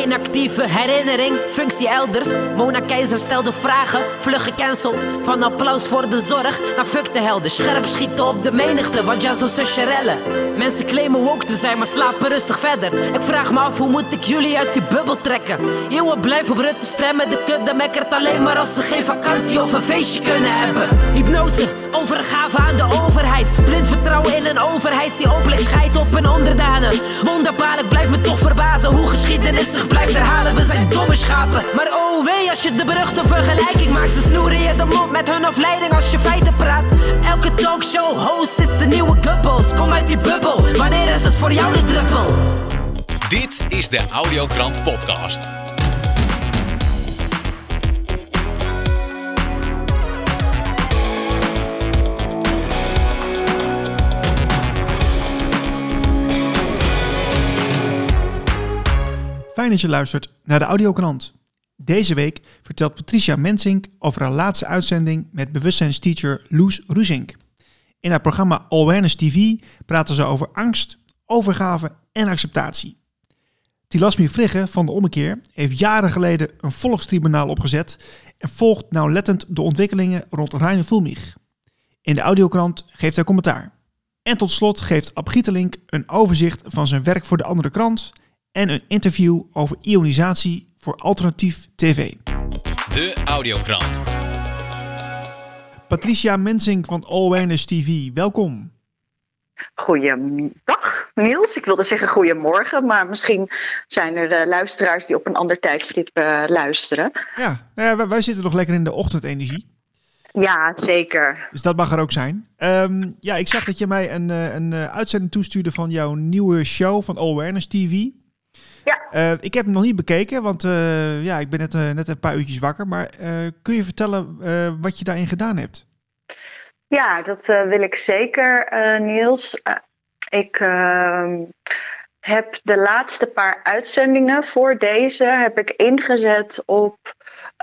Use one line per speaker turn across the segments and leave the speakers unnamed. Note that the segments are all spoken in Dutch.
Geen actieve herinnering, functie elders. Mona Keizer stelde vragen, vlug gecanceld. Van applaus voor de zorg naar fuck de helden. Scherp schieten op de menigte, want ja, zo zusje rellen. Mensen claimen woke te zijn, maar slapen rustig verder. Ik vraag me af, hoe moet ik jullie uit die bubbel trekken? Jongen, blijf op Rutte stemmen, de kudde mekkert alleen maar als ze geen vakantie of een feestje kunnen hebben. Hypnose, overgave aan de overheid. Blind vertrouwen in een overheid die openlijk scheidt op hun onderdanen. Wonderbaarlijk blijft me toch verbazen hoe geschiedenis zich blijft herhalen. We zijn domme schapen. Maar oh wee, als je de beruchte vergelijking maakt, ze snoeren je de mond met hun afleiding als je feiten praat. Elke talkshow host is de nieuwe Gubbels. Kom uit die bubbel, wanneer is het voor jou de druppel?
Dit is de Audiokrant Podcast.
Fijn dat je luistert naar de Audiokrant. Deze week vertelt Patricia Mensink over haar laatste uitzending met bewustzijnsteacher Loes Ruzink. In haar programma Awareness TV praten ze over angst, overgave en acceptatie. Tilasmi Vrigge van de Ommekeer heeft jaren geleden een volkstribunaal opgezet en volgt nauwlettend de ontwikkelingen rond Reine Vulmich. In de audiokrant geeft hij commentaar. En tot slot geeft Ab Gietelink een overzicht van zijn werk voor de andere krant en een interview over ionisatie voor alternatief tv.
De Audiokrant.
Patricia Mensink van All Awareness TV, welkom.
Goeiedag Niels, ik wilde zeggen goedemorgen, maar misschien zijn er uh, luisteraars die op een ander tijdstip uh, luisteren.
Ja, nou ja wij, wij, zitten nog lekker in de ochtendenergie.
Ja, zeker.
Dus dat mag er ook zijn. Um, ja, ik zag dat je mij een, een, een uitzending toestuurde van jouw nieuwe show van All Awareness TV.
Ja.
Uh, ik heb hem nog niet bekeken, want uh, ja, ik ben net, uh, net een paar uurtjes wakker. Maar kun je vertellen wat je daarin gedaan hebt?
Ja, dat wil ik zeker, Niels. ik ehm, heb de laatste paar uitzendingen voor deze heb ik ingezet op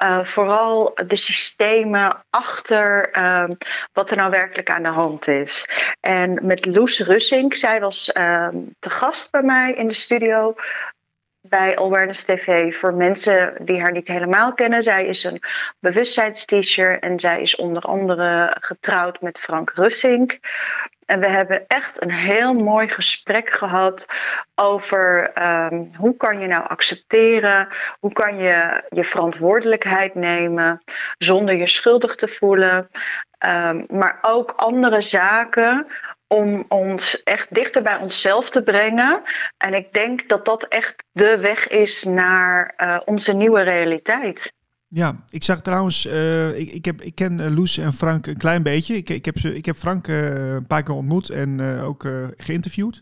uh, vooral de systemen achter uh, wat er nou werkelijk aan de hand is. En met Loes Russink, zij was uh, te gast bij mij in de studio bij Awareness TV voor mensen die haar niet helemaal kennen. Zij is een bewustzijnsteacher en zij is onder andere getrouwd met Frank Russink. En we hebben echt een heel mooi gesprek gehad over um, hoe kan je nou accepteren, hoe kan je je verantwoordelijkheid nemen zonder je schuldig te voelen, um, maar ook andere zaken om ons echt dichter bij onszelf te brengen. En ik denk dat dat echt de weg is naar uh, onze nieuwe realiteit.
Ja, ik zag trouwens, uh, ik, ik, heb, ik ken uh, Loes en Frank een klein beetje. Ik, ik, heb, ze, ik heb Frank een paar keer ontmoet en ook geïnterviewd.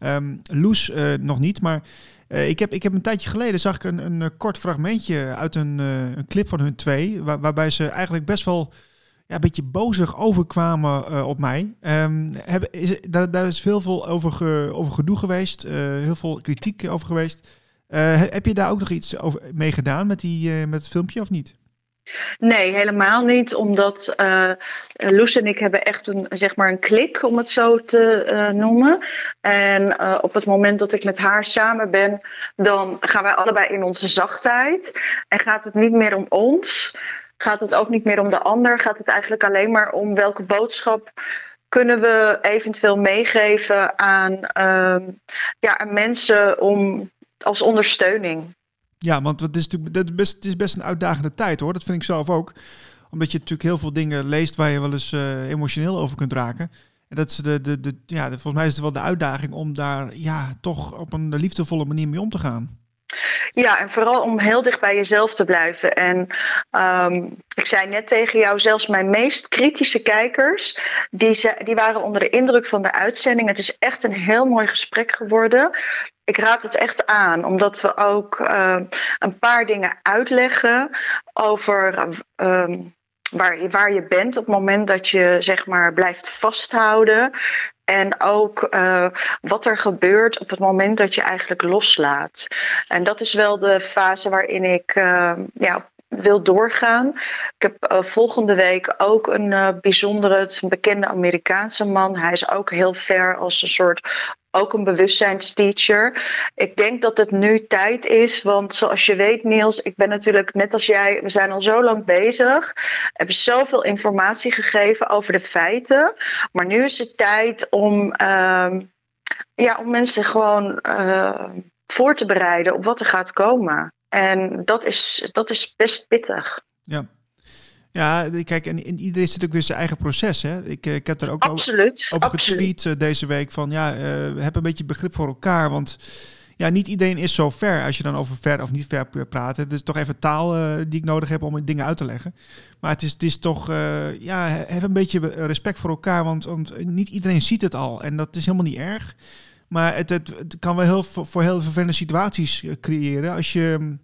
Um, Loes nog niet, maar ik, heb, ik heb een tijdje geleden zag ik een, een kort fragmentje uit een, een clip van hun twee, waar, waarbij ze eigenlijk best wel ja, een beetje bozig overkwamen uh, op mij. Heb, is, daar, daar is heel veel over, over gedoe geweest, uh, heel veel kritiek over geweest. Uh, heb je daar ook nog iets over mee gedaan met, die, met het filmpje of niet?
Nee, helemaal niet. Omdat Loes en ik hebben echt een, zeg maar een klik, om het zo te noemen. En op het moment dat ik met haar samen ben, dan gaan wij allebei in onze zachtheid. En gaat het niet meer om ons gaat het ook niet meer om de ander. Gaat het eigenlijk alleen maar om welke boodschap kunnen we eventueel meegeven aan, uh, ja, aan mensen om, als ondersteuning.
Ja, want het is natuurlijk best, het is best een uitdagende tijd hoor. Dat vind ik zelf ook. Omdat je natuurlijk heel veel dingen leest waar je wel eens uh, emotioneel over kunt raken. En dat is de, de, de, ja, volgens mij is het wel de uitdaging om daar ja, toch op een liefdevolle manier mee om te gaan.
Ja, en vooral om heel dicht bij jezelf te blijven. En um, ik zei net tegen jou, zelfs mijn meest kritische kijkers, die, die waren onder de indruk van de uitzending. Het is echt een heel mooi gesprek geworden. Ik raad het echt aan, omdat we ook uh, een paar dingen uitleggen over. Um, waar waar je bent op het moment dat je zeg maar blijft vasthouden. En ook uh, wat er gebeurt op het moment dat je eigenlijk loslaat. En dat is wel de fase waarin ik uh, ja, wil doorgaan. Ik heb uh, volgende week ook een bijzondere, een bekende Amerikaanse man. Hij is ook heel ver als een soort ook een bewustzijnsteacher. Ik denk dat het nu tijd is, want zoals je weet, Niels, ik ben natuurlijk net als jij, we zijn al zo lang bezig, hebben zoveel informatie gegeven over de feiten, maar nu is het tijd om, ehm, ja, om mensen gewoon uh, voor te bereiden op wat er gaat komen. En dat is, dat is best pittig.
Ja. Ja, kijk, en, iedereen zit ook weer zijn eigen proces. Hè? Ik, eh, ik heb er ook
absoluut,
over,
over
getweet uh, deze week van ja, uh, heb een beetje begrip voor elkaar. Want ja, niet iedereen is zo ver als je dan over ver of niet ver praat. Het is toch even taal die ik nodig heb om dingen uit te leggen. Maar het is, het is toch, ja, heb een beetje respect voor elkaar. Want, want niet iedereen ziet het al. En dat is helemaal niet erg. Maar het, het, het kan wel heel, voor heel vervelende situaties creëren als je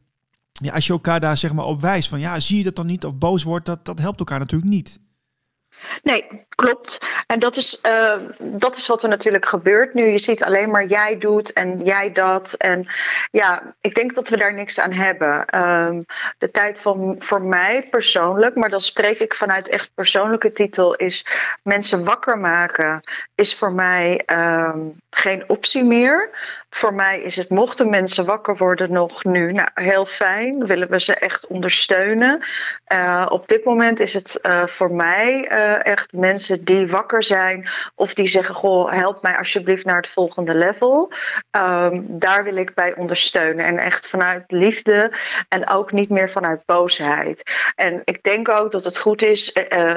ja, als je elkaar daar zeg maar op wijst van ja, zie je dat dan niet of boos wordt, dat, dat helpt elkaar natuurlijk niet.
Nee, klopt. En dat is, uh, dat is wat er natuurlijk gebeurt nu. Je ziet alleen maar jij doet en jij dat. En ja, ik denk dat we daar niks aan hebben. Um, de tijd van voor mij persoonlijk, maar dan spreek ik vanuit echt persoonlijke titel, is mensen wakker maken, is voor mij um, geen optie meer. Voor mij is het, mochten mensen wakker worden nog nu, nou heel fijn, willen we ze echt ondersteunen. Uh, op dit moment is het uh, voor mij uh, echt mensen die wakker zijn of die zeggen: Goh, help mij alsjeblieft naar het volgende level. Um, daar wil ik bij ondersteunen. En echt vanuit liefde en ook niet meer vanuit boosheid. En ik denk ook dat het goed is,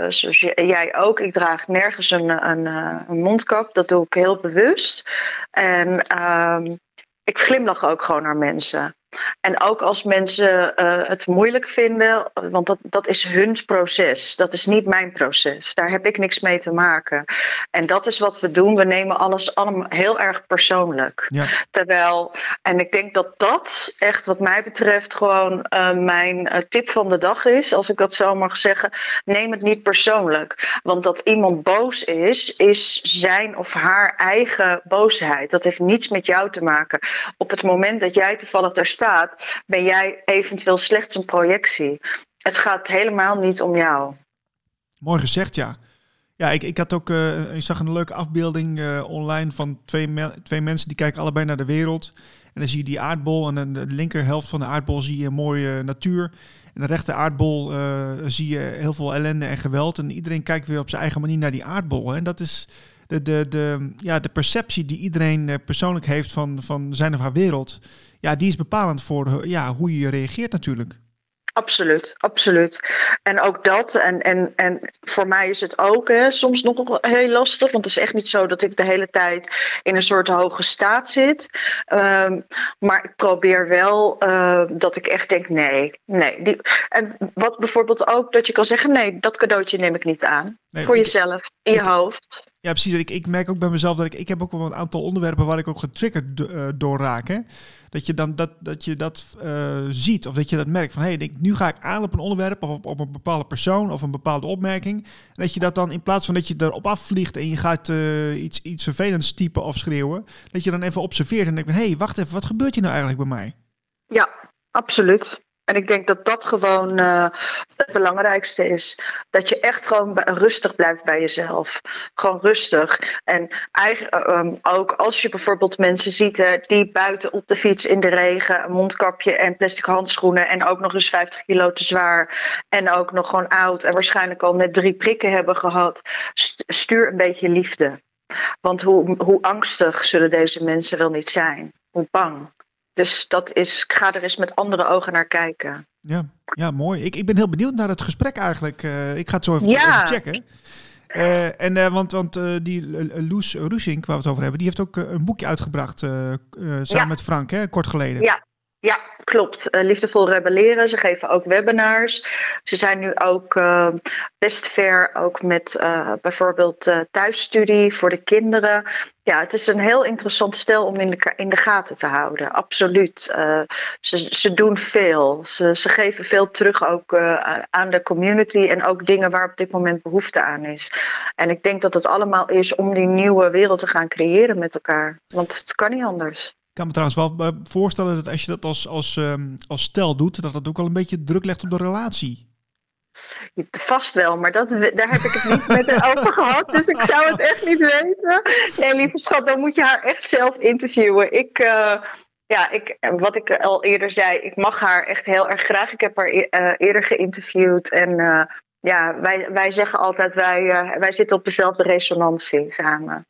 zoals jij ook, ik draag nergens een, een, een mondkap, dat doe ik heel bewust. En um, ik glimlach ook gewoon naar mensen. En ook als mensen uh, het moeilijk vinden, want dat, dat is hun proces. Dat is niet mijn proces. Daar heb ik niks mee te maken. En dat is wat we doen. We nemen alles allemaal heel erg persoonlijk.
Ja.
Terwijl, en ik denk dat dat echt wat mij betreft gewoon uh, mijn uh, tip van de dag is. Als ik dat zo mag zeggen. Neem het niet persoonlijk. Want dat iemand boos is, is zijn of haar eigen boosheid. Dat heeft niets met jou te maken. Op het moment dat jij toevallig daar staat, ben jij eventueel slechts een projectie. Het gaat helemaal niet om jou.
Mooi gezegd, ja. Ja, ik, ik had ook, uh, ik zag een leuke afbeelding uh, online van twee, twee mensen die kijken allebei naar de wereld. En dan zie je die aardbol en de linkerhelft van de aardbol zie je mooie natuur. En de rechter aardbol uh, zie je heel veel ellende en geweld. En iedereen kijkt weer op zijn eigen manier naar die aardbol. En dat is de, de, de, ja, de perceptie die iedereen persoonlijk heeft van, van zijn of haar wereld ja, die is bepalend voor ja, hoe je reageert natuurlijk.
Absoluut, absoluut. En ook dat, en, en, en voor mij is het ook hè, soms nog heel lastig, want het is echt niet zo dat ik de hele tijd in een soort hoge staat zit. Um, maar ik probeer wel uh, dat ik echt denk: nee, nee. Die, en wat bijvoorbeeld ook dat je kan zeggen: nee, dat cadeautje neem ik niet aan. Nee, voor jezelf, in je hoofd.
Ja, precies. Ik, ik merk ook bij mezelf dat ik, ik heb ook wel een aantal onderwerpen waar ik ook getriggerd uh, door raak. Hè? Dat je dan dat, dat, je dat uh, ziet of dat je dat merkt van hé, hey, nu ga ik aan op een onderwerp of op, op, een bepaalde persoon of een bepaalde opmerking. En dat je dat dan in plaats van dat je erop afvliegt en je gaat uh, iets, iets vervelends typen of schreeuwen, dat je dan even observeert en denkt hé, hey, wacht even, wat gebeurt hier nou eigenlijk bij mij?
Ja, absoluut. En ik denk dat dat gewoon uh, het belangrijkste is. Dat je echt gewoon rustig blijft bij jezelf. Gewoon rustig. En eigenlijk, um, ook als je bijvoorbeeld mensen ziet die buiten op de fiets in de regen, een mondkapje en plastic handschoenen en ook nog eens 50 kilo te zwaar en ook nog gewoon oud en waarschijnlijk al net drie prikken hebben gehad, stuur een beetje liefde. Want hoe, hoe angstig zullen deze mensen wel niet zijn? Hoe bang? Dus dat is, ik ga er eens met andere ogen naar kijken.
Ja, ja mooi. Ik, ik ben heel benieuwd naar het gesprek eigenlijk. Uh, ik ga het zo even, ja. even checken. Uh, en uh, want, want die Loes Rusink, waar we het over hebben, die heeft ook een boekje uitgebracht samen ja. met Frank, hè, kort geleden.
Ja, ja, klopt. Uh, liefdevol rebelleren. Ze geven ook webinars. Ze zijn nu ook uh, best ver, ook met uh, bijvoorbeeld thuisstudie voor de kinderen. Ja, het is een heel interessant stel om in de, in de gaten te houden. Absoluut. ze, ze doen veel. Ze, ze geven veel terug ook aan de community en ook dingen waar op dit moment behoefte aan is. En ik denk dat het allemaal is om die nieuwe wereld te gaan creëren met elkaar. Want het kan niet anders.
Ik kan me trouwens wel voorstellen dat als je dat als, als, um, als stel doet, dat dat ook wel een beetje druk legt op de relatie.
Vast wel, maar dat, daar heb ik het niet met haar over gehad. Dus ik zou het echt niet weten. Nee, lieve schat, dan moet je haar echt zelf interviewen. Ik, uh, ja, ik, wat ik al eerder zei, ik mag haar echt heel erg graag. Ik heb haar uh, eerder geïnterviewd. En ja, wij, wij zeggen altijd, wij, wij zitten op dezelfde resonantie samen.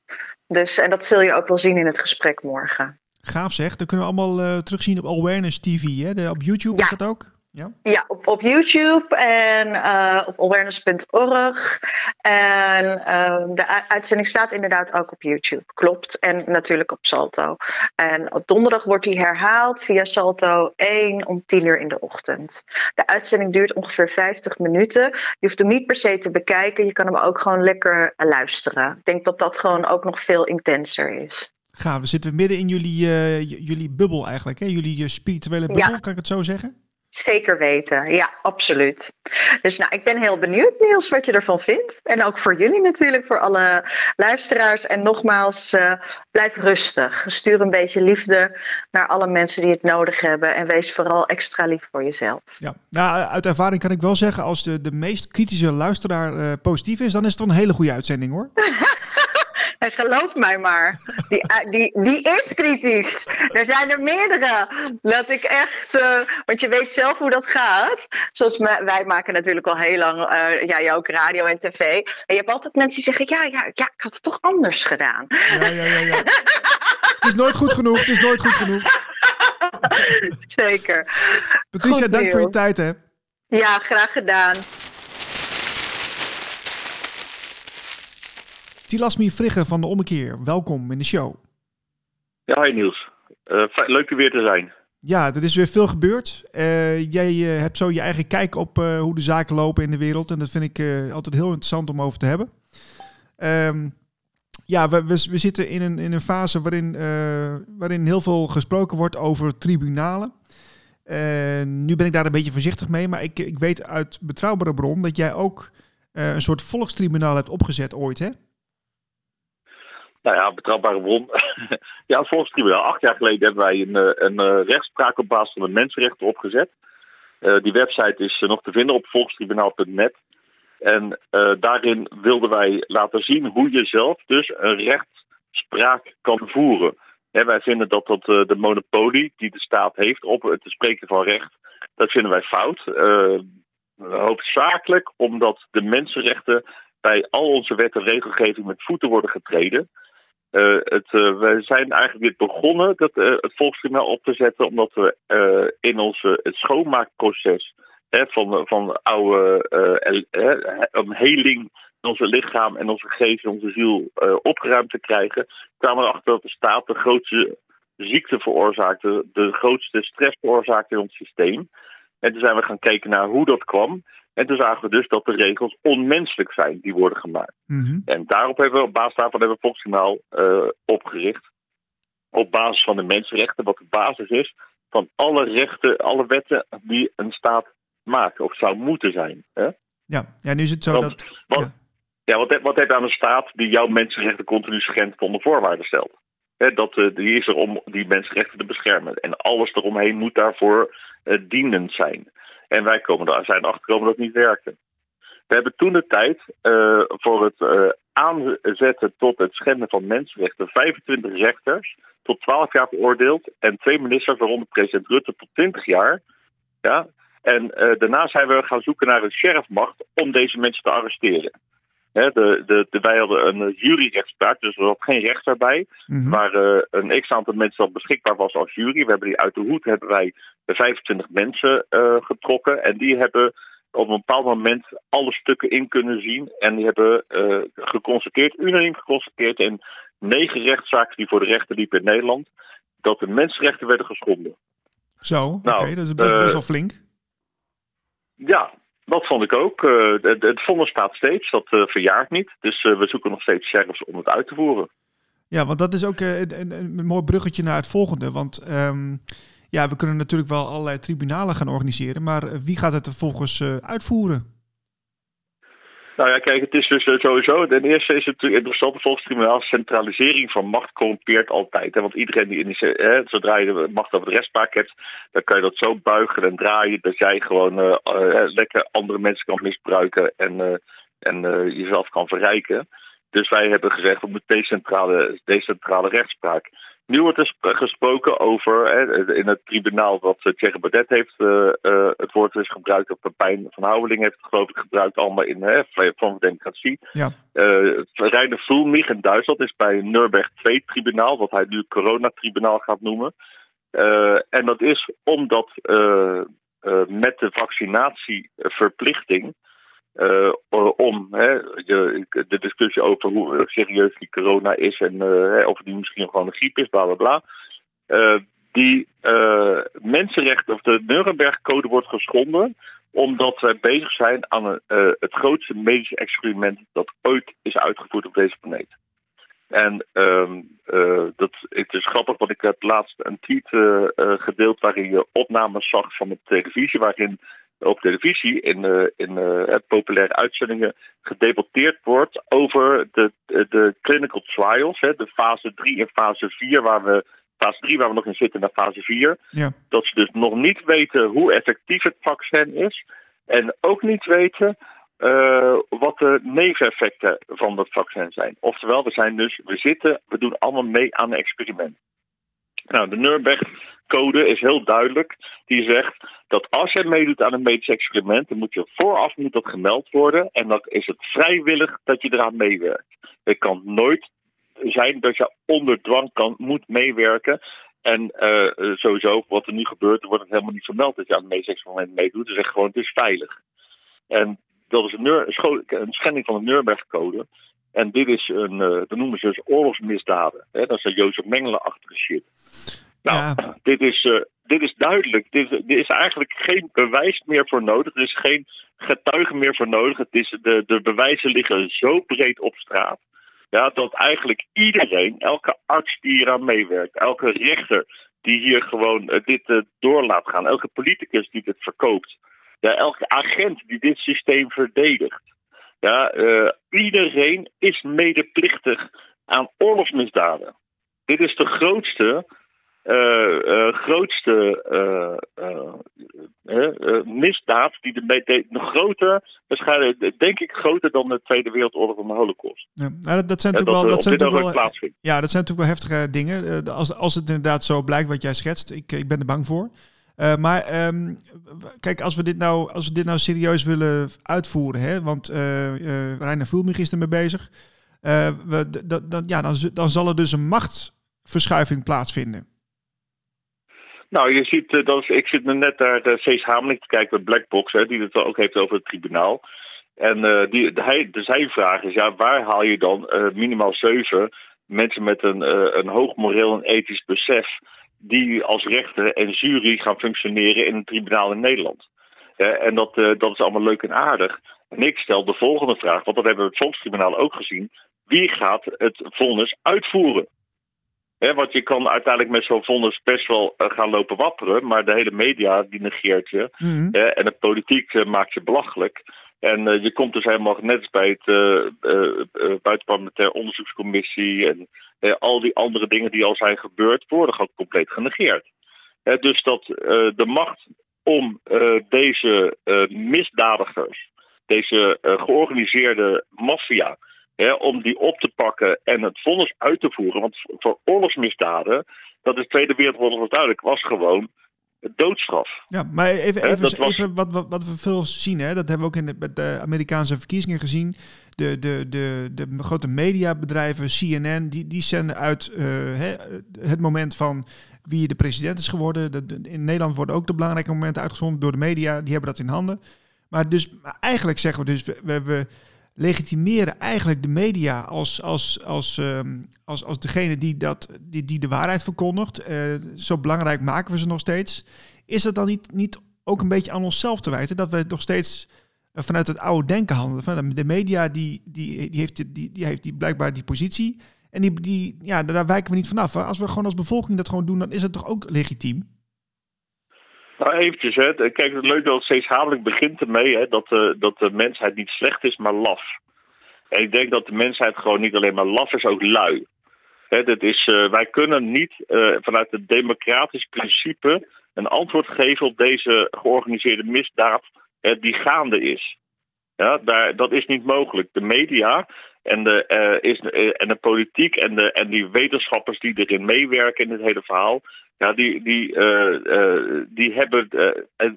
Dus, en dat zul je ook wel zien in het gesprek morgen.
Gaaf zeg, dat kunnen we allemaal terugzien op Awareness TV. Hè? De, op YouTube
ja.
is dat ook? Ja,
ja op, op YouTube en uh, op awareness.org. En uh, de uitzending staat inderdaad ook op YouTube, klopt. En natuurlijk op Salto. En op donderdag wordt die herhaald via Salto 1 om 10 uur in de ochtend. De uitzending duurt ongeveer 50 minuten. Je hoeft hem niet per se te bekijken, je kan hem ook gewoon lekker luisteren. Ik denk dat dat gewoon ook nog veel intenser is.
Gaaf, we zitten midden in jullie, uh, jullie bubbel eigenlijk, hè? jullie spirituele bubbel, ja. kan ik het zo zeggen?
Zeker weten, ja, absoluut. Dus nou, ik ben heel benieuwd, Niels, wat je ervan vindt. En ook voor jullie natuurlijk, voor alle luisteraars. En nogmaals, uh, blijf rustig. Stuur een beetje liefde naar alle mensen die het nodig hebben. En wees vooral extra lief voor jezelf.
Ja, nou, uit ervaring kan ik wel zeggen, als de, de meest kritische luisteraar uh, positief is, dan is het een hele goede uitzending hoor.
En geloof mij maar, die, die, die is kritisch. Er zijn er meerdere. Dat ik echt, uh, want je weet zelf hoe dat gaat. Zoals me, wij maken natuurlijk al heel lang, uh, ja, jij ook radio en tv. En je hebt altijd mensen die zeggen, ja, ja, ja ik had het toch anders gedaan.
Ja, ja, ja. ja. het is nooit goed genoeg, het is nooit goed genoeg.
Zeker.
Patricia, goed, dank voor je tijd hè.
Ja, graag gedaan.
Tilasmi Frigge van de Ommekeer, welkom in de show.
Ja, hi Niels. Uh, leuk er weer te zijn.
Ja, er is weer veel gebeurd. Uh, jij uh, hebt zo je eigen kijk op hoe de zaken lopen in de wereld. En dat vind ik altijd heel interessant om over te hebben. Um, ja, we, we, we, zitten in een, in een fase waarin, waarin heel veel gesproken wordt over tribunalen. nu ben ik daar een beetje voorzichtig mee, maar ik, ik weet uit betrouwbare bron dat jij ook een soort volkstribunaal hebt opgezet ooit, hè?
Nou ja, betrouwbare bron. ja, het Volkstribunaal. Acht jaar geleden hebben wij een, eh, een, eh, rechtspraak op basis van de mensenrechten opgezet. Uh, die website is nog te vinden op volkstribunaal.net. En daarin wilden wij laten zien hoe je zelf dus een rechtspraak kan voeren. En wij vinden dat, dat de monopolie die de staat heeft op het spreken van recht, dat vinden wij fout. hoofdzakelijk omdat de mensenrechten bij al onze wet en regelgeving met voeten worden getreden. Uh, het, we zijn eigenlijk weer begonnen dat, uh, het volkstribunaal op te zetten, omdat we in ons het schoonmaakproces hè, van, van oude een heling in onze lichaam en onze geest en onze ziel opgeruimd te krijgen, kwamen we erachter dat de staat de grootste ziekte veroorzaakte, de grootste stress veroorzaakte in ons systeem. En toen zijn we gaan kijken naar hoe dat kwam. En toen zagen we dus dat de regels onmenselijk zijn die worden gemaakt.
Mm-hmm.
En daarop hebben we, op basis daarvan hebben we Volksjournaal uh, opgericht. Op basis van de mensenrechten, wat de basis is van alle rechten, alle wetten die een staat maakt of zou moeten zijn. Hè?
Ja. ja, nu is het zo
Want,
dat.
Wat,
ja.
ja, wat, je aan een staat die jouw mensenrechten continu schendt onder voorwaarden stelt? Hè, dat, uh, die is er om die mensenrechten te beschermen. En alles eromheen moet daarvoor uh, dienend zijn. En wij komen daar, zijn achterkomen dat het niet werken. We hebben toen de tijd uh, voor het uh, aanzetten tot het schenden van mensenrechten 25 rechters tot 12 jaar veroordeeld en twee ministers, waaronder president Rutte, tot 20 jaar. Ja? En uh, daarna zijn we gaan zoeken naar een sheriffmacht om deze mensen te arresteren. De, de, de, wij hadden een juryrechtspraak, dus er zat geen rechter bij.
Mm-hmm.
Waar uh, een x-aantal mensen dat beschikbaar was als jury. We hebben die uit de hoed, hebben wij 25 mensen uh, getrokken. En die hebben op een bepaald moment alle stukken in kunnen zien. En die hebben uh, geconstateerd, unaniem geconstateerd in negen rechtszaken die voor de rechter liepen in Nederland, dat de mensenrechten werden geschonden.
Zo, oké, okay, nou, dat is best, best wel flink.
Ja, dat vond ik ook. Het, het vonnis staat steeds, dat uh, verjaart niet. Dus uh, we zoeken nog steeds sheriffs om het uit te voeren.
Ja, want dat is ook een, een, een, mooi bruggetje naar het volgende. Want um, ja, we kunnen natuurlijk wel allerlei tribunalen gaan organiseren. Maar wie gaat het vervolgens uitvoeren?
Nou ja, kijk, het is dus eh, sowieso. Ten eerste is het natuurlijk interessant, de volkstribunaal, centralisering van macht corrumpeert altijd. Hè? Want iedereen die in hè, zodra je de macht over de rechtspraak hebt, dan kan je dat zo buigen en draaien dat jij gewoon uh, uh, lekker andere mensen kan misbruiken en, en jezelf kan verrijken. Dus wij hebben gezegd, we moeten decentrale, decentrale rechtspraak. Nu wordt er gesproken over, hè, in het tribunaal wat Thierry Baudet heeft uh, uh, het woord is gebruikt, of Pepijn van Houweling heeft het geloof ik gebruikt, allemaal in hè, van de democratie.
Ja.
Uh, Reiner in Duitsland is bij Nuremberg 2 tribunaal, wat hij nu coronatribunaal gaat noemen. en dat is omdat met de vaccinatieverplichting uh, om hè, de, discussie over hoe serieus die corona is en uh, of die misschien gewoon een griep is, bla bla bla. Die mensenrechten of de Nuremberg-code wordt geschonden omdat wij bezig zijn aan een, het grootste medische experiment dat ooit is uitgevoerd op deze planeet. En um, dat, het is grappig, want ik heb laatst een tweet gedeeld waarin je opnames zag van de televisie, waarin op televisie in, uh, in uh, populaire uitzendingen gedebatteerd wordt over de, de clinical trials, hè, de fase 3 en fase 4, waar we fase 3 waar we nog in zitten naar fase 4.
Ja.
Dat ze dus nog niet weten hoe effectief het vaccin is en ook niet weten uh, wat de neveneffecten van dat vaccin zijn. Oftewel, we zijn dus, we zitten, we doen allemaal mee aan een experiment. Nou, de Nuremberg-code is heel duidelijk. Die zegt dat als je meedoet aan een medisch experiment, dan moet je vooraf moet dat gemeld worden. En dan is het vrijwillig dat je eraan meewerkt. Het kan nooit zijn dat je onder dwang kan, moet meewerken. En uh, sowieso, wat er nu gebeurt, wordt het helemaal niet vermeld dat je aan een medisch experiment meedoet. Ze zeggen gewoon, het is veilig. En dat is een, een schending van de Nuremberg-code. En dit is een, uh, dat noemen ze dus oorlogsmisdaden. Hè? Dat is een Jozef Mengelen achtige shit. Nou, ja. dit, is, uh, dit is duidelijk. Dit, er is eigenlijk geen bewijs meer voor nodig. Er is geen getuige meer voor nodig. Het is, de, de bewijzen liggen zo breed op straat. Ja, dat eigenlijk iedereen, elke arts die hier aan meewerkt, elke rechter die hier gewoon uh, dit uh, door laat gaan, elke politicus die dit verkoopt, ja, elke agent die dit systeem verdedigt. Ja, uh, iedereen is medeplichtig aan oorlogsmisdaden. Dit is de grootste, uh, grootste misdaad die de, de, de groter, waarschijnlijk denk ik groter dan de Tweede Wereldoorlog en de Holocaust.
Ja, nou, dat, dat zijn natuurlijk wel, dat zijn natuurlijk wel, ja, dat zijn natuurlijk wel heftige dingen. als, als het inderdaad zo blijkt wat jij schetst, ik, ik ben er bang voor. Uh, maar um, kijk, als we, dit nou, als we dit nou serieus willen uitvoeren, hè, want uh, uh, Reiner Voelmich is ermee bezig, we, ja, dan, dan zal er dus een machtsverschuiving plaatsvinden.
Nou, je ziet, dat ik zit net naar de Cees te kijken Blackbox, hè, die het ook heeft over het tribunaal. En die, hij, de zijn vraag is, ja, waar haal je dan minimaal zeven mensen met een, een hoog moreel en ethisch besef die als rechter en jury gaan functioneren in een tribunaal in Nederland. Uh, en dat, uh, dat is allemaal leuk en aardig. En ik stel de volgende vraag, want dat hebben we het Volkstribunaal ook gezien. Wie gaat het vonnis uitvoeren? He, want je kan uiteindelijk met zo'n vonnis best wel uh, gaan lopen wapperen, maar de hele media die negeert je.
Mhm.
Mm -hmm. en de politiek maakt je belachelijk. En je komt dus helemaal net bij het buitenparlementair onderzoekscommissie en uh, al die andere dingen die al zijn gebeurd, worden gewoon compleet genegeerd. Uh, dus dat uh, de macht om deze misdadigers, deze georganiseerde maffia, om die op te pakken en het vonnis uit te voeren. Want voor oorlogsmisdaden, dat is de Tweede Wereldoorlog was duidelijk, was gewoon doodstraf.
Ja, maar even, even, even was... wat, wat, wat, we veel zien, hè? dat hebben we ook in de, met de Amerikaanse verkiezingen gezien. De, de, de, de grote mediabedrijven, CNN, die, die zenden uit hè, het moment van wie de president is geworden. De, de, in Nederland worden ook de belangrijke momenten uitgezonden door de media, die hebben dat in handen. Maar dus maar eigenlijk zeggen we dus, we, we, legitimeren eigenlijk de media als, als, als, um, als, als degene die, dat, die, die de waarheid verkondigt. Uh, zo belangrijk maken we ze nog steeds. Is dat dan niet, niet ook een beetje aan onszelf te wijten dat we nog steeds vanuit het oude denken handelen? Van de media die, die, die, heeft, die, die heeft die blijkbaar die positie. En die, die, ja, daar wijken we niet vanaf. Als we gewoon als bevolking dat gewoon doen, dan is het toch ook legitiem?
Nou, eventjes, hè. Kijk, het leuk dat steeds Havelijk begint ermee hè, dat, uh, dat de mensheid niet slecht is, maar laf. En ik denk dat de mensheid gewoon niet alleen maar laf is, ook lui. Hè, is, uh, wij kunnen niet vanuit het democratisch principe een antwoord geven op deze georganiseerde misdaad die gaande is. Ja, daar, dat is niet mogelijk. De media en de, uh, is, uh, en de politiek en, de, en die wetenschappers die erin meewerken in het hele verhaal, ja, die, die, uh, die, hebben,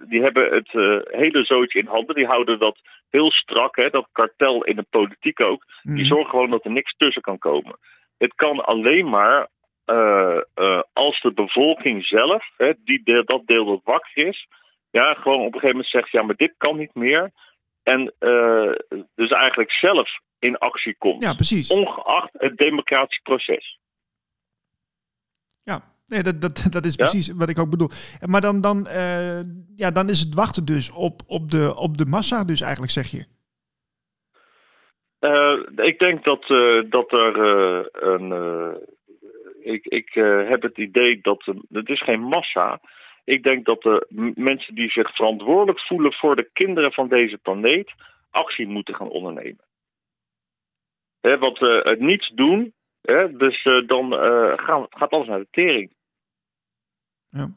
die hebben het hele zootje in handen. Die houden dat heel strak, hè, dat kartel in de politiek ook. Mm. Die zorgen gewoon dat er niks tussen kan komen. Het kan alleen maar als de bevolking zelf, hè, die dat deel dat wakker is, ja, gewoon op een gegeven moment zegt: ja, maar dit kan niet meer. En uh, dus eigenlijk zelf in actie komt.
Ja, precies.
Ongeacht het democratisch proces.
Ja, nee, dat, dat, dat is precies wat ik ook bedoel. Maar dan, dan, uh, ja, dan is het wachten dus op, op, de, op de massa, dus eigenlijk zeg je.
Uh, ik denk dat, dat er een. ik ik heb het idee dat het is geen massa ik denk dat de mensen die zich verantwoordelijk voelen voor de kinderen van deze planeet actie moeten gaan ondernemen. He, want het niets doen, he, dus uh, dan uh, gaan, gaat alles naar de tering.
Ja.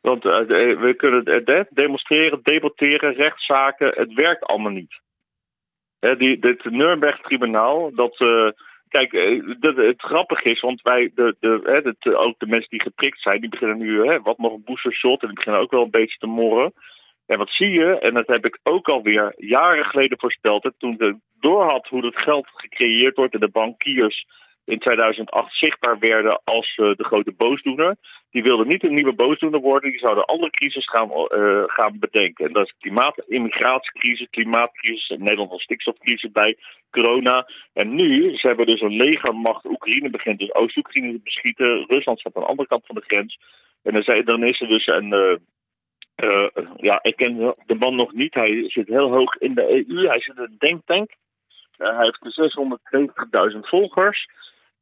Want uh, we kunnen demonstreren, debatteren, rechtszaken, het werkt allemaal niet. He, die, dit Nuremberg-tribunaal, dat Kijk, het, het grappige is, want wij, de, de, ook de mensen die geprikt zijn, die beginnen nu, hè, wat nog een boostershot, en die beginnen ook wel een beetje te morren. En wat zie je, en dat heb ik ook alweer jaren geleden voorspeld, toen ik doorhad hoe dat geld gecreëerd wordt en de bankiers in 2008 zichtbaar werden als uh, de grote boosdoener. Die wilden niet een nieuwe boosdoener worden, die zouden andere crisis gaan, uh, gaan bedenken. En dat is klimaat, immigratiecrisis, klimaatcrisis, en Nederland als stikstofcrisis bij, corona. En nu, ze hebben dus een legermacht, Oekraïne begint dus Oost-Oekraïne te beschieten, Rusland staat aan de andere kant van de grens. En dan, zei, dan is er dus een. Uh, ja, ik ken de man nog niet. Hij zit heel hoog in de EU. Hij zit in een denktank. hij heeft 670.000 volgers.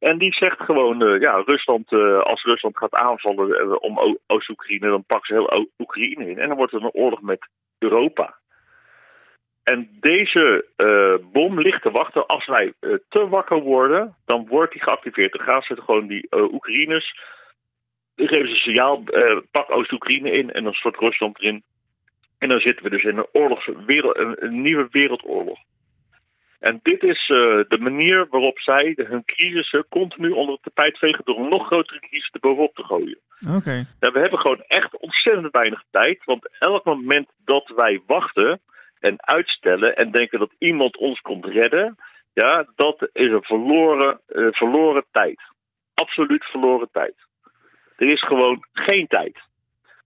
En die zegt gewoon, uh, ja, Rusland, uh, als Rusland gaat aanvallen uh, om Oost-Oekraïne, dan pakken ze heel Oekraïne in. En dan wordt er een oorlog met Europa. En deze bom ligt te wachten. Als wij te wakker worden, dan wordt die geactiveerd. Dan gaan ze gewoon die Oekraïners, die geven ze een signaal, pak Oost-Oekraïne in en dan stort Rusland erin. En dan zitten we dus in een, oorlogs, wereld, een nieuwe wereldoorlog. En dit is uh, de manier waarop zij hun crisissen continu onder het tapijt vegen door een nog grotere crisis erbovenop te gooien.
Okay.
Ja, we hebben gewoon echt ontzettend weinig tijd. Want elk moment dat wij wachten en uitstellen en denken dat iemand ons komt redden, ja, dat is een verloren, uh, verloren tijd. Absoluut verloren tijd. Er is gewoon geen tijd.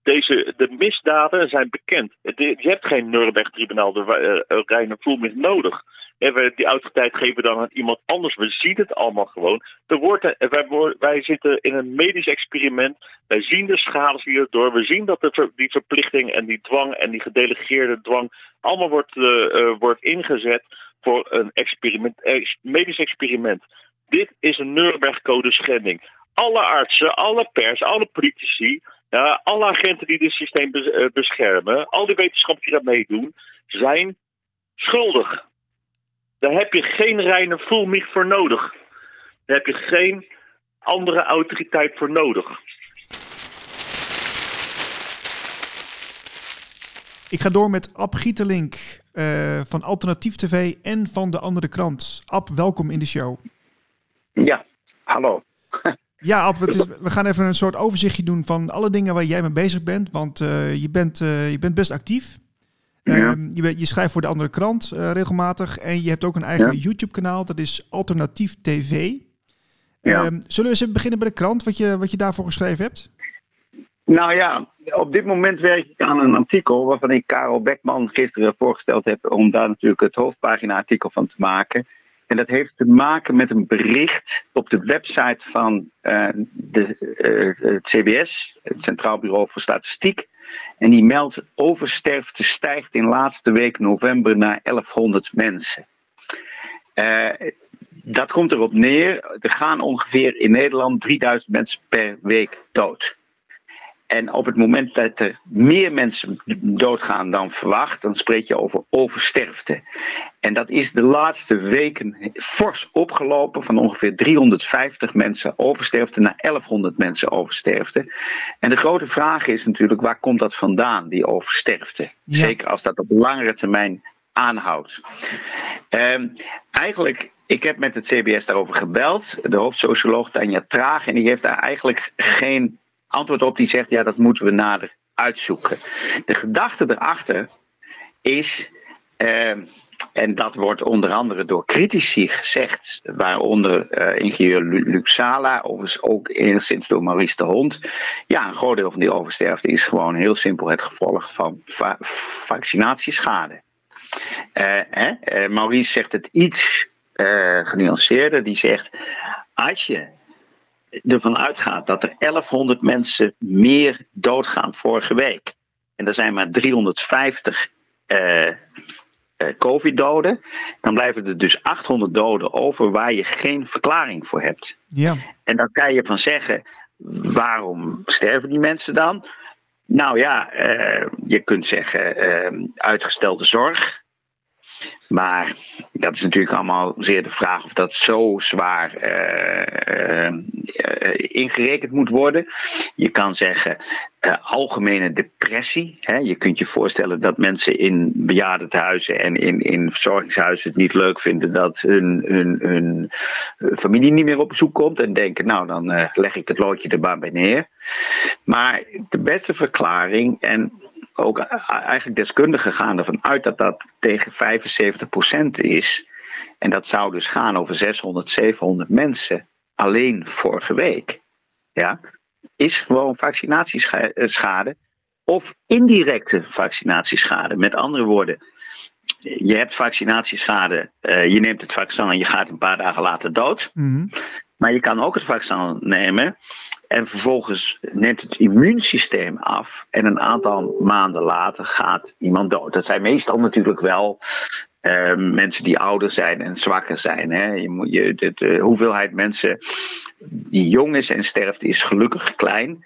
Deze, de misdaden zijn bekend. Je hebt geen Nuremberg-tribunaal de uh, Voel meer nodig. En we die autoriteit geven dan aan iemand anders. We zien het allemaal gewoon. Er wordt, wij, wij zitten in een medisch experiment. Wij zien de schades hierdoor. We zien dat die verplichting en die dwang en die gedelegeerde dwang allemaal wordt, uh, uh, wordt ingezet voor een experiment, medisch experiment. Dit is een Nuremberg-code schending. Alle artsen, alle pers, alle politici, alle agenten die dit systeem beschermen, al die wetenschappers die daar meedoen, zijn schuldig. Daar heb je geen reine voelmich voor nodig. Daar heb je geen andere autoriteit voor nodig.
Ik ga door met Ab Gietelink uh, van Alternatief TV en van de andere krant. Ab, welkom in de show.
Ja, hallo.
Ja, Ab, is, we gaan even een soort overzichtje doen van alle dingen waar jij mee bezig bent. Want uh, je, bent, uh, je bent best actief. Ja. Um, je, je, schrijft voor de andere krant uh, regelmatig en je hebt ook een eigen ja. YouTube-kanaal, dat is Alternatief TV.
Ja.
Um, zullen we eens beginnen bij de krant, wat je, wat je daarvoor geschreven hebt?
Nou ja, op dit moment werk ik aan een artikel waarvan ik Karel Beckman gisteren voorgesteld heb om daar natuurlijk het hoofdpagina-artikel van te maken. En dat heeft te maken met een bericht op de website van uh, de, uh, het CBS, het Centraal Bureau voor Statistiek. En die meldt oversterfte stijgt in laatste week november naar 1100 mensen. Uh, dat komt erop neer. Er gaan ongeveer in Nederland 3000 mensen per week dood. En op het moment dat er meer mensen doodgaan dan verwacht, dan spreek je over oversterfte. En dat is de laatste weken fors opgelopen van ongeveer 350 mensen oversterfte naar 1100 mensen oversterfte. En de grote vraag is natuurlijk, waar komt dat vandaan, die oversterfte?
Ja.
Zeker als dat op langere termijn aanhoudt. Ehm, eigenlijk, ik heb met het CBS daarover gebeld, de hoofdsocioloog Tanja Traag, en die heeft daar eigenlijk geen antwoord op. Die zegt, ja, dat moeten we nader uitzoeken. De gedachte erachter is, ehm, en dat wordt onder andere door critici gezegd, waaronder eh, ingenieur Sala, overigens ook enigszins door Maurice de Hond. Ja, een groot deel van die oversterfte is gewoon heel simpel het gevolg van va- vaccinatieschade. Eh, hè? eh, Maurice zegt het iets eh, genuanceerder. Die zegt: Als je ervan uitgaat dat er 1100 mensen meer doodgaan vorige week. en er zijn maar 350 eh, eh, COVID-doden. dan blijven er dus 800 doden over waar je geen verklaring voor hebt.
Ja,
En dan kan je van zeggen, waarom sterven die mensen dan? Nou ja, eh, je kunt zeggen uitgestelde zorg. Maar dat is natuurlijk allemaal zeer de vraag of dat zo zwaar eh, ingerekend moet worden. Je kan zeggen algemene depressie. Hè. Je kunt je voorstellen dat mensen in bejaardentehuizen en in, in verzorgingshuizen het niet leuk vinden dat hun, hun, hun familie niet meer op bezoek komt. En denken, nou dan leg ik het loodje er maar bij neer. Maar de beste verklaring, en ook eigenlijk deskundigen gaan ervan uit dat dat tegen 75% is. En dat zou dus gaan over 600, 700 mensen alleen vorige week. Ja, is gewoon vaccinatieschade of indirecte vaccinatieschade. Met andere woorden, je hebt vaccinatieschade, eh, je neemt het vaccin en je gaat een paar dagen later dood.
mhm.
Maar je kan ook het vaccin nemen en vervolgens neemt het immuunsysteem af. En een aantal maanden later gaat iemand dood. Dat zijn meestal natuurlijk wel eh, mensen die ouder zijn en zwakker zijn. Hè. Je moet, je, de, de hoeveelheid mensen die jong is en sterft is gelukkig klein.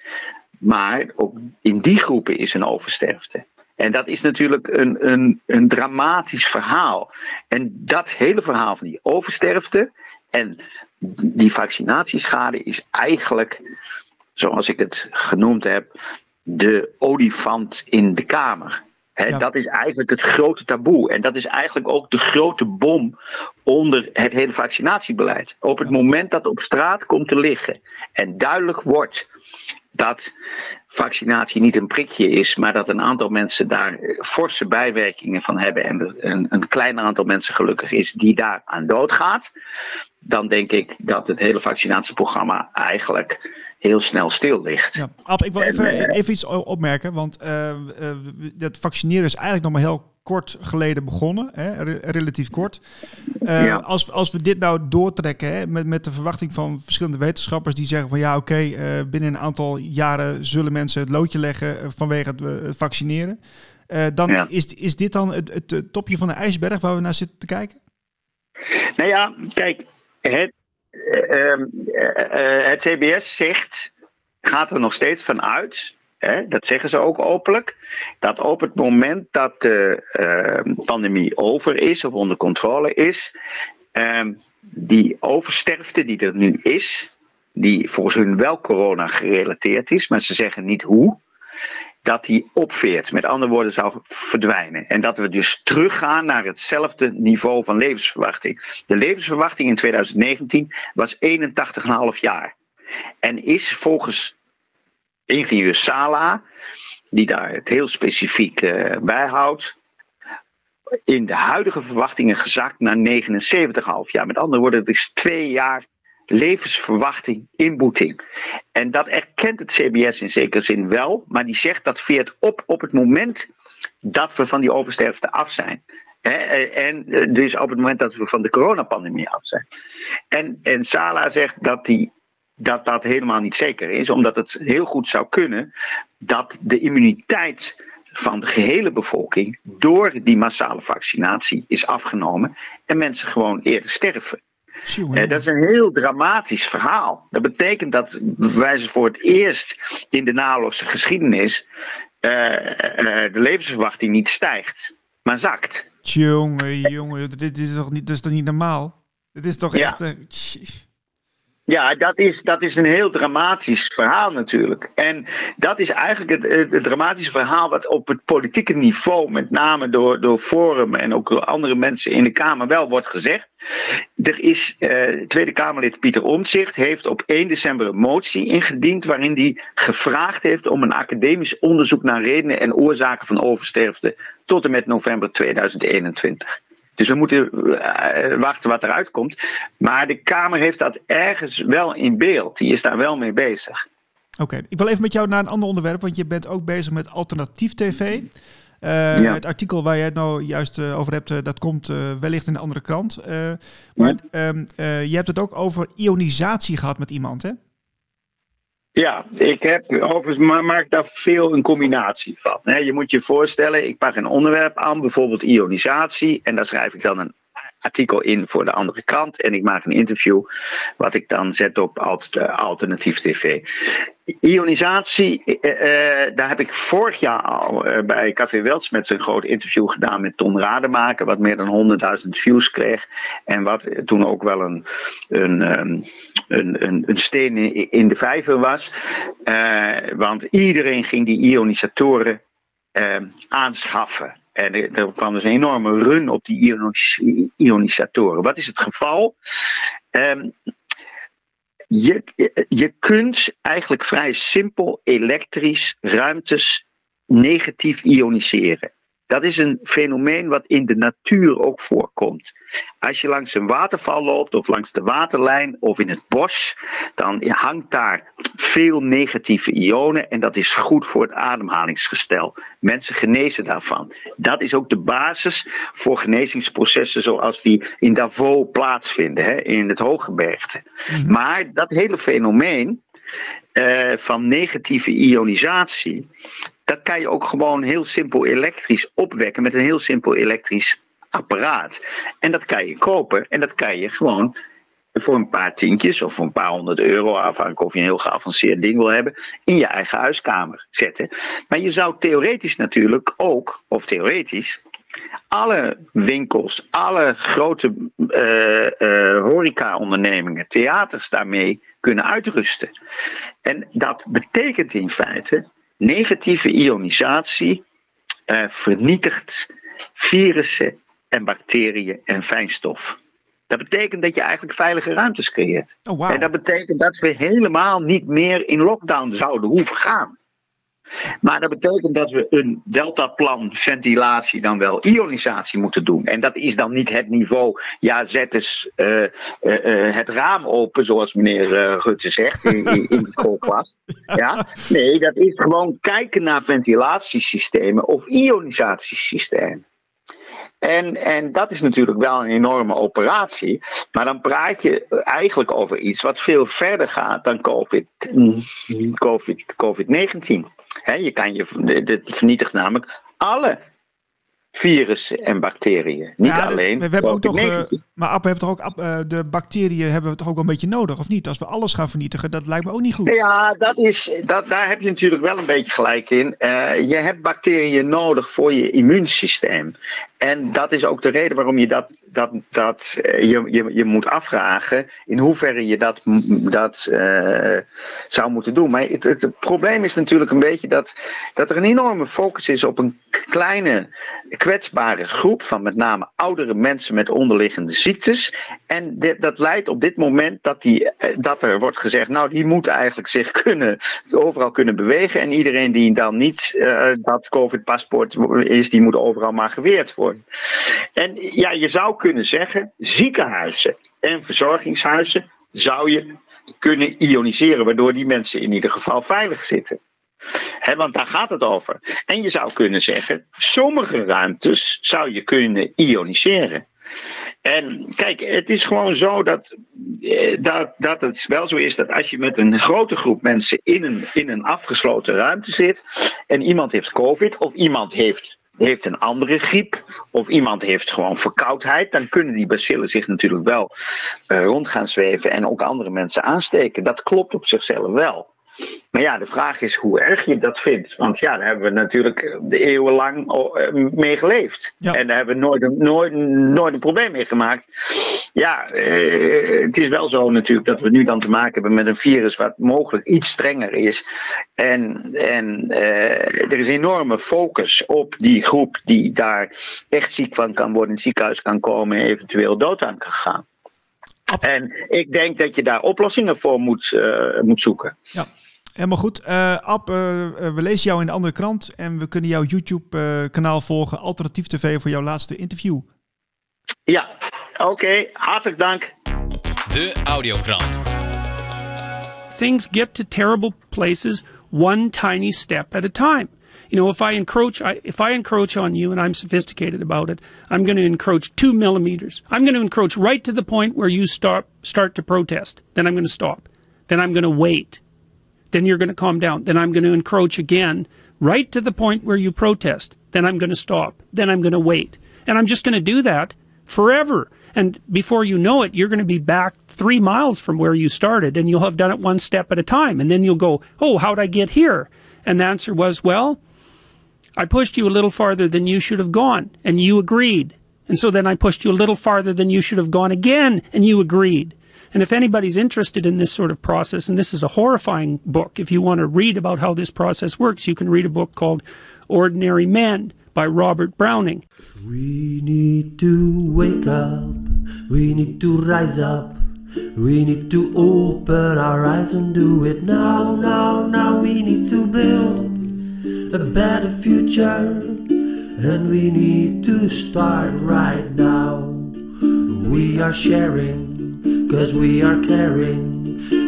Maar ook in die groepen is een oversterfte. En dat is natuurlijk een, een, een dramatisch verhaal. En dat hele verhaal van die oversterfte en die vaccinatieschade is eigenlijk, zoals ik het genoemd heb, de olifant in de kamer.
Ja.
Dat is eigenlijk het grote taboe. En dat is eigenlijk ook de grote bom onder het hele vaccinatiebeleid. Op het moment dat het op straat komt te liggen en duidelijk wordt dat vaccinatie niet een prikje is, maar dat een aantal mensen daar forse bijwerkingen van hebben en een, een kleiner aantal mensen gelukkig is die daar aan doodgaat, dan denk ik dat het hele vaccinatieprogramma eigenlijk heel snel stil ligt.
Ja, Ab, ik wil
En,
even,
eh,
even iets opmerken, want eh, dat vaccineren is eigenlijk nog maar heel kort geleden begonnen, hè, re- relatief kort. Eh,
Ja.
als, als we dit nou doortrekken hè, met, met de verwachting van verschillende wetenschappers die zeggen van ja oké, eh, binnen een aantal jaren zullen mensen het loodje leggen eh, vanwege het, het vaccineren. Dan
Ja.
is, is dit dan het, het, topje van de ijsberg waar we naar zitten te kijken?
Nou ja, kijk, het, eh, ehm, eh, eh, het CBS zegt, gaat er nog steeds van uit, dat zeggen ze ook openlijk, dat op het moment dat de eh, pandemie over is of onder controle is, ehm, die oversterfte die er nu is, die volgens hun wel corona gerelateerd is, maar ze zeggen niet hoe, dat die opveert. Met andere woorden, zou verdwijnen. En dat we dus teruggaan naar hetzelfde niveau van levensverwachting. De levensverwachting in 2019 was 81,5 jaar. En is volgens ingenieur Sala, die daar het heel specifiek eh, bijhoudt, in de huidige verwachtingen gezakt naar 79,5 jaar. Met andere woorden, het is twee jaar levensverwachting inboeting. En dat erkent het CBS in zekere zin wel, maar die zegt dat veert op op het moment dat we van die oversterfte af zijn. Eh, En eh, dus op het moment dat we van de coronapandemie af zijn. En, en Sala zegt dat, die, dat dat helemaal niet zeker is, omdat het heel goed zou kunnen dat de immuniteit van de gehele bevolking door die massale vaccinatie is afgenomen en mensen gewoon eerder sterven. Eh, dat is een heel dramatisch verhaal. Dat betekent dat wij ze voor het eerst in de naloze geschiedenis eh, eh, de levensverwachting niet stijgt, maar zakt.
Jongen, jongen, dit is toch niet, dat is toch niet normaal? Dit is toch
Ja.
echt... tj-
Ja, dat is, dat is een heel dramatisch verhaal natuurlijk. En dat is eigenlijk het, het, dramatische verhaal wat op het politieke niveau, met name door, door Forum en ook door andere mensen in de Kamer, wel wordt gezegd. Er is, eh, Tweede Kamerlid Pieter Omtzigt heeft op 1 december een motie ingediend waarin hij gevraagd heeft om een academisch onderzoek naar redenen en oorzaken van oversterfte tot en met november 2021. Dus we moeten eh, wachten wat eruit komt. Maar de Kamer heeft dat ergens wel in beeld. Die is daar wel mee bezig.
Oké, ik wil even met jou naar een ander onderwerp, want je bent ook bezig met alternatief tv. Eh,
Ja.
Het artikel waar je het nou juist eh, over hebt, dat komt wellicht in een andere krant. Maar ehm, eh, je hebt het ook over ionisatie gehad met iemand, hè?
Ja, ik heb overigens ma- maak daar veel een combinatie van. Je moet je voorstellen, ik pak een onderwerp aan, bijvoorbeeld ionisatie. En daar schrijf ik dan een artikel in voor de andere krant. En ik maak een interview, wat ik dan zet op alt- eh, alternatief tv. Ionisatie, eh, eh, daar heb ik vorig jaar al eh, bij Café Welts met een groot interview gedaan met Ton Rademaker, wat meer dan 100.000 views kreeg. En wat toen ook wel een, een, ehm, een, een, een steen in, de vijver was. Want iedereen ging die ionisatoren ehm, aanschaffen. En er, kwam dus een enorme run op die ionis- ionisatoren. Wat is het geval? Ehm, je, je kunt eigenlijk vrij simpel elektrisch ruimtes negatief ioniseren. Dat is een fenomeen wat in de natuur ook voorkomt. Als je langs een waterval loopt of langs de waterlijn of in het bos, dan hangt daar veel negatieve ionen en dat is goed voor het ademhalingsgestel. Mensen genezen daarvan. Dat is ook de basis voor genezingsprocessen zoals die in Davos plaatsvinden, hè, in het Hooggebergte. Maar dat hele fenomeen eh, van negatieve ionisatie, dat kan je ook gewoon heel simpel elektrisch opwekken met een heel simpel elektrisch apparaat. En dat kan je kopen en dat kan je gewoon voor een paar tientjes of voor een paar honderd euro, afhankelijk of je een heel geavanceerd ding wil hebben, in je eigen huiskamer zetten. Maar je zou theoretisch natuurlijk ook, of theoretisch, alle winkels, alle grote eh, horeca-ondernemingen, theaters daarmee kunnen uitrusten. En dat betekent in feite negatieve ionisatie eh, vernietigt virussen en bacteriën en fijnstof. Dat betekent dat je eigenlijk veilige ruimtes creëert.
Oh.
En dat betekent dat we helemaal niet meer in lockdown zouden hoeven gaan. Maar dat betekent dat we een deltaplan ventilatie dan wel ionisatie moeten doen. En dat is dan niet het niveau, ja, zet eens eh, eh, eh, het raam open, zoals meneer Rutte zegt in, in, de schoolklas. Ja? Nee, dat is gewoon kijken naar ventilatiesystemen of ionisatiesystemen. En, en dat is natuurlijk wel een enorme operatie. Maar dan praat je eigenlijk over iets wat veel verder gaat dan COVID, COVID, COVID-19. Hè, je kan je, dit vernietigt namelijk alle virussen en bacteriën. Niet
Ja,
alleen
We, we hebben ook toch, eh,
COVID-19.
maar App, we hebben toch ook eh, de bacteriën hebben we toch ook wel een beetje nodig, of niet? Als we alles gaan vernietigen, dat lijkt me ook niet goed.
Ja, dat is, dat, daar heb je natuurlijk wel een beetje gelijk in. Eh, je hebt bacteriën nodig voor je immuunsysteem. En dat is ook de reden waarom je dat, dat, dat eh, je, je, je moet afvragen in hoeverre je dat, dat eh, zou moeten doen. Maar het, het, probleem is natuurlijk een beetje dat, dat er een enorme focus is op een kleine kwetsbare groep van met name oudere mensen met onderliggende ziektes. En dat leidt op dit moment dat, die, eh, dat er wordt gezegd, nou die moeten eigenlijk zich kunnen, overal kunnen bewegen. En iedereen die dan niet dat COVID-paspoort is, die moet overal maar geweerd worden. En ja, je zou kunnen zeggen, ziekenhuizen en verzorgingshuizen zou je kunnen ioniseren, waardoor die mensen in ieder geval veilig zitten. Want daar gaat het over. En je zou kunnen zeggen, sommige ruimtes zou je kunnen ioniseren. En kijk, het is gewoon zo dat, eh, dat, dat het wel zo is dat als je met een grote groep mensen in een, in een afgesloten ruimte zit en iemand heeft COVID of iemand heeft heeft een andere griep of iemand heeft gewoon verkoudheid, dan kunnen die bacillen zich natuurlijk wel uh, rond gaan zweven en ook andere mensen aansteken. Dat klopt op zichzelf wel. Maar ja, de vraag is hoe erg je dat vindt. Want ja, daar hebben we natuurlijk eeuwenlang eh, mee geleefd. En daar hebben we nooit, nooit, nooit een probleem mee gemaakt. Ja, eh, het is wel zo natuurlijk dat we nu dan te maken hebben met een virus wat mogelijk iets strenger is. En, en eh, er is enorme focus op die groep die daar echt ziek van kan worden, in het ziekenhuis kan komen en eventueel dood aan kan gaan. En ik denk dat je daar oplossingen voor moet, uh, moet zoeken.
Ja. Helemaal goed. Uh, Ab, uh, we lezen jou in de andere krant en we kunnen jouw YouTube-kanaal volgen. Alternatief TV voor jouw laatste interview.
Ja, oké. Okay. Hartelijk dank.
De Audiokrant.
Things get to terrible places one tiny step at a time. You know, if I encroach, I, if I encroach on you and I'm sophisticated about it, I'm going to encroach two millimeters. I'm going to encroach right to the point where you start start to protest. Then I'm going to stop. Then I'm going to wait. Then you're going to calm down. Then I'm going to encroach again right to the point where you protest. Then I'm going to stop. Then I'm going to wait. And I'm just going to do that forever. And before you know it, you're going to be back three miles from where you started and you'll have done it one step at a time. And then you'll go, Oh, how'd I get here? And the answer was, Well, I pushed you a little farther than you should have gone. And you agreed. And so then I pushed you a little farther than you should have gone again. And you agreed. And if anybody's interested in this sort of process, and this is a horrifying book, if you want to read about how this process works, you can read a book called Ordinary Men by Robert Browning.
We need to wake up, we need to rise up, we need to open our eyes and do it now, now, now. We need to build a better future, and we need to start right now. We are sharing Cause we are caring.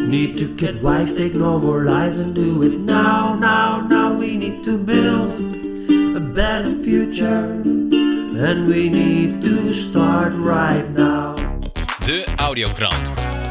Need to get wise, take no more lies and do it now, now, now. We need to build a better future. And we need to start right now.
De Audiokrant.